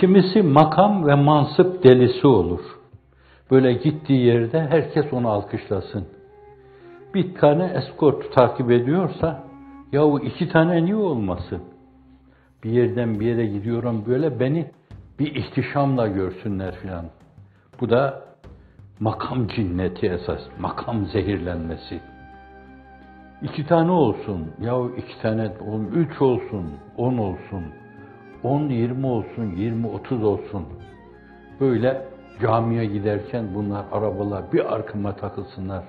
Kimisi makam ve mansıp delisi olur. Böyle gittiği yerde herkes onu alkışlasın. Bir tane eskort takip ediyorsa, yahu iki tane niye olmasın? Bir yerden bir yere gidiyorum böyle beni bir ihtişamla görsünler filan. Bu da makam cinneti esas, makam zehirlenmesi. İki tane olsun, yahu iki tane, üç olsun, on olsun, on yirmi olsun, yirmi otuz olsun. Böyle camiye giderken bunlar arabalar bir arkama takılsınlar.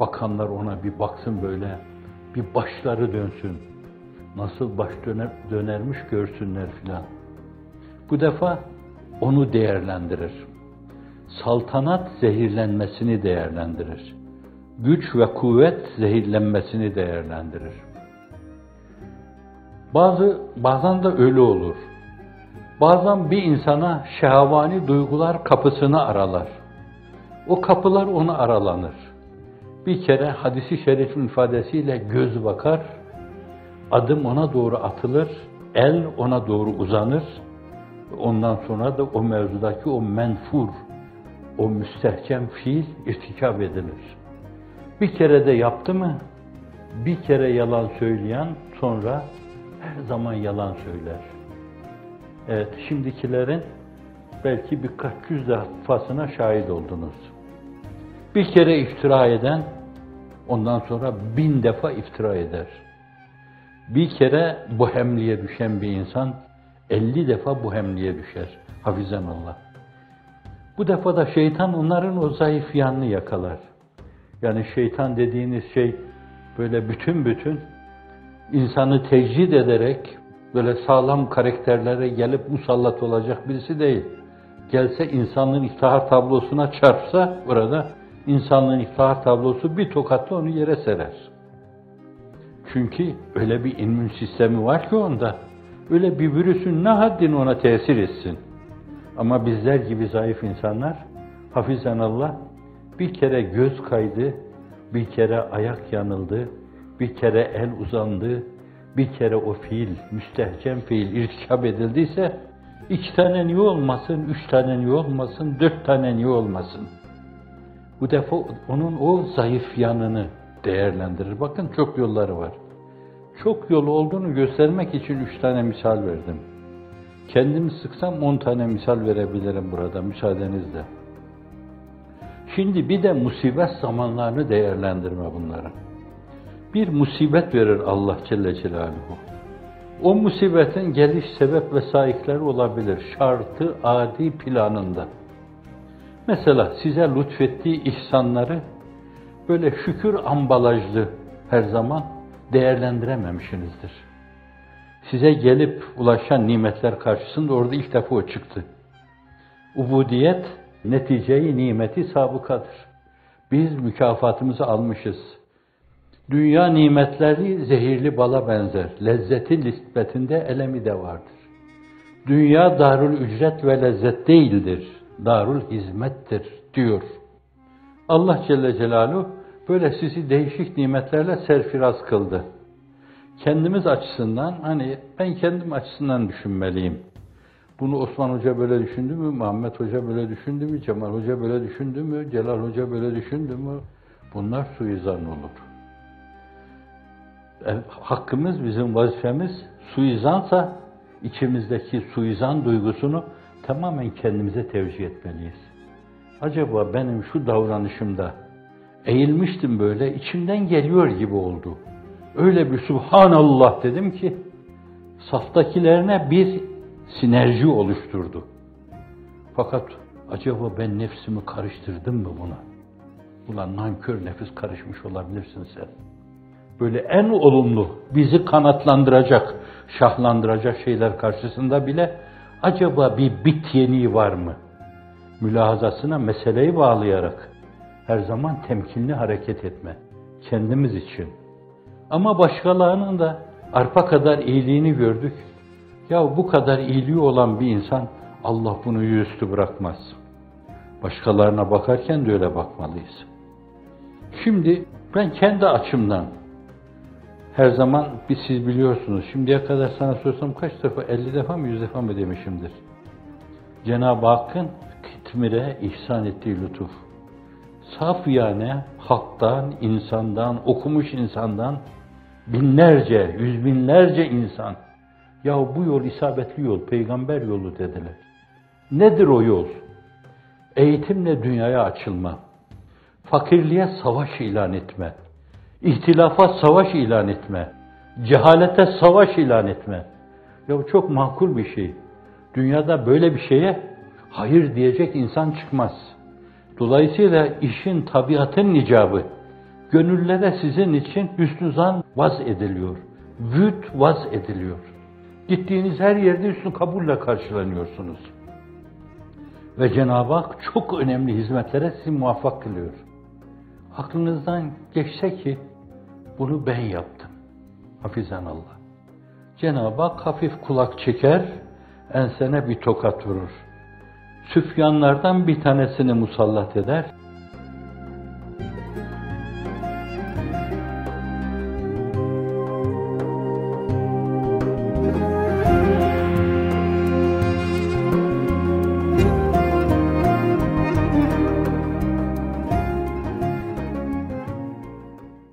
Bakanlar ona bir baksın böyle, bir başları dönsün. Nasıl baş döner, dönermiş görsünler filan. Bu defa onu değerlendirir. Saltanat zehirlenmesini değerlendirir. Güç ve kuvvet zehirlenmesini değerlendirir. Bazı bazen de öyle olur. Bazen bir insana şehavani duygular kapısını aralar. O kapılar ona aralanır. Bir kere hadisi şerifin ifadesiyle göz bakar, adım ona doğru atılır, el ona doğru uzanır. Ondan sonra da o mevzudaki o menfur, o müstehcem fiil irtikap edilir. Bir kere de yaptı mı, bir kere yalan söyleyen sonra her zaman yalan söyler. Evet, şimdikilerin belki birkaç yüz defasına şahit oldunuz. Bir kere iftira eden, ondan sonra bin defa iftira eder. Bir kere bu hemliye düşen bir insan, elli defa bu hemliye düşer. Hafizan Allah. Bu defa da şeytan onların o zayıf yanını yakalar. Yani şeytan dediğiniz şey böyle bütün bütün insanı tecrid ederek böyle sağlam karakterlere gelip musallat olacak birisi değil. Gelse insanlığın iftihar tablosuna çarpsa burada insanlığın iftihar tablosu bir tokatla onu yere serer. Çünkü öyle bir immün sistemi var ki onda. Öyle bir virüsün ne haddini ona tesir etsin. Ama bizler gibi zayıf insanlar hafizan Allah bir kere göz kaydı, bir kere ayak yanıldı, bir kere el uzandı, bir kere o fiil, müstehcem fiil irtikap edildiyse iki tane niye olmasın, üç tane niye olmasın, dört tane niye olmasın? Bu defa onun o zayıf yanını değerlendirir. Bakın çok yolları var. Çok yolu olduğunu göstermek için üç tane misal verdim. Kendimi sıksam on tane misal verebilirim burada müsaadenizle. Şimdi bir de musibet zamanlarını değerlendirme bunların. Bir musibet verir Allah Celle Celaluhu. O musibetin geliş sebep vesaikleri olabilir. Şartı adi planında. Mesela size lütfettiği ihsanları böyle şükür ambalajlı her zaman değerlendirememişsinizdir. Size gelip ulaşan nimetler karşısında orada ilk defa o çıktı. Ubudiyet neticeyi nimeti sabıkadır. Biz mükafatımızı almışız. Dünya nimetleri zehirli bala benzer. Lezzeti nispetinde elemi de vardır. Dünya darul ücret ve lezzet değildir. Darul hizmettir diyor. Allah Celle Celaluhu böyle sizi değişik nimetlerle serfiraz kıldı. Kendimiz açısından hani ben kendim açısından düşünmeliyim. Bunu Osman Hoca böyle düşündü mü, Muhammed Hoca böyle düşündü mü, Cemal Hoca böyle düşündü mü, Celal Hoca böyle düşündü mü? Bunlar suizan olur. E, hakkımız, bizim vazifemiz suizansa içimizdeki suizan duygusunu tamamen kendimize tevcih etmeliyiz. Acaba benim şu davranışımda eğilmiştim böyle, içimden geliyor gibi oldu. Öyle bir Subhanallah dedim ki, saftakilerine bir sinerji oluşturdu. Fakat acaba ben nefsimi karıştırdım mı buna? Ulan nankör nefis karışmış olabilirsin sen. Böyle en olumlu, bizi kanatlandıracak, şahlandıracak şeyler karşısında bile acaba bir bit yeniği var mı? mülahazasına meseleyi bağlayarak her zaman temkinli hareket etme. Kendimiz için. Ama başkalarının da arpa kadar iyiliğini gördük. Ya bu kadar iyiliği olan bir insan Allah bunu yüzüstü bırakmaz. Başkalarına bakarken de öyle bakmalıyız. Şimdi ben kendi açımdan her zaman bir siz biliyorsunuz. Şimdiye kadar sana sorsam kaç defa? 50 defa mı 100 defa mı demişimdir. Cenab-ı Hakk'ın kitmire ihsan ettiği lütuf. Saf yani halktan, insandan, okumuş insandan binlerce, yüz binlerce insan. Ya bu yol isabetli yol, peygamber yolu dediler. Nedir o yol? Eğitimle dünyaya açılma. Fakirliğe savaş ilan etme. İhtilafa savaş ilan etme. Cehalete savaş ilan etme. Ya bu çok makul bir şey. Dünyada böyle bir şeye hayır diyecek insan çıkmaz. Dolayısıyla işin tabiatın icabı. Gönüllere sizin için hüsnü zan vaz ediliyor. Vüt vaz ediliyor. Gittiğiniz her yerde hüsnü kabulle karşılanıyorsunuz. Ve Cenab-ı Hak çok önemli hizmetlere sizi muvaffak kılıyor. Aklınızdan geçse ki bunu ben yaptım. Hafizan Allah. Cenab-ı Hak hafif kulak çeker, ensene bir tokat vurur. Süfyanlardan bir tanesini musallat eder.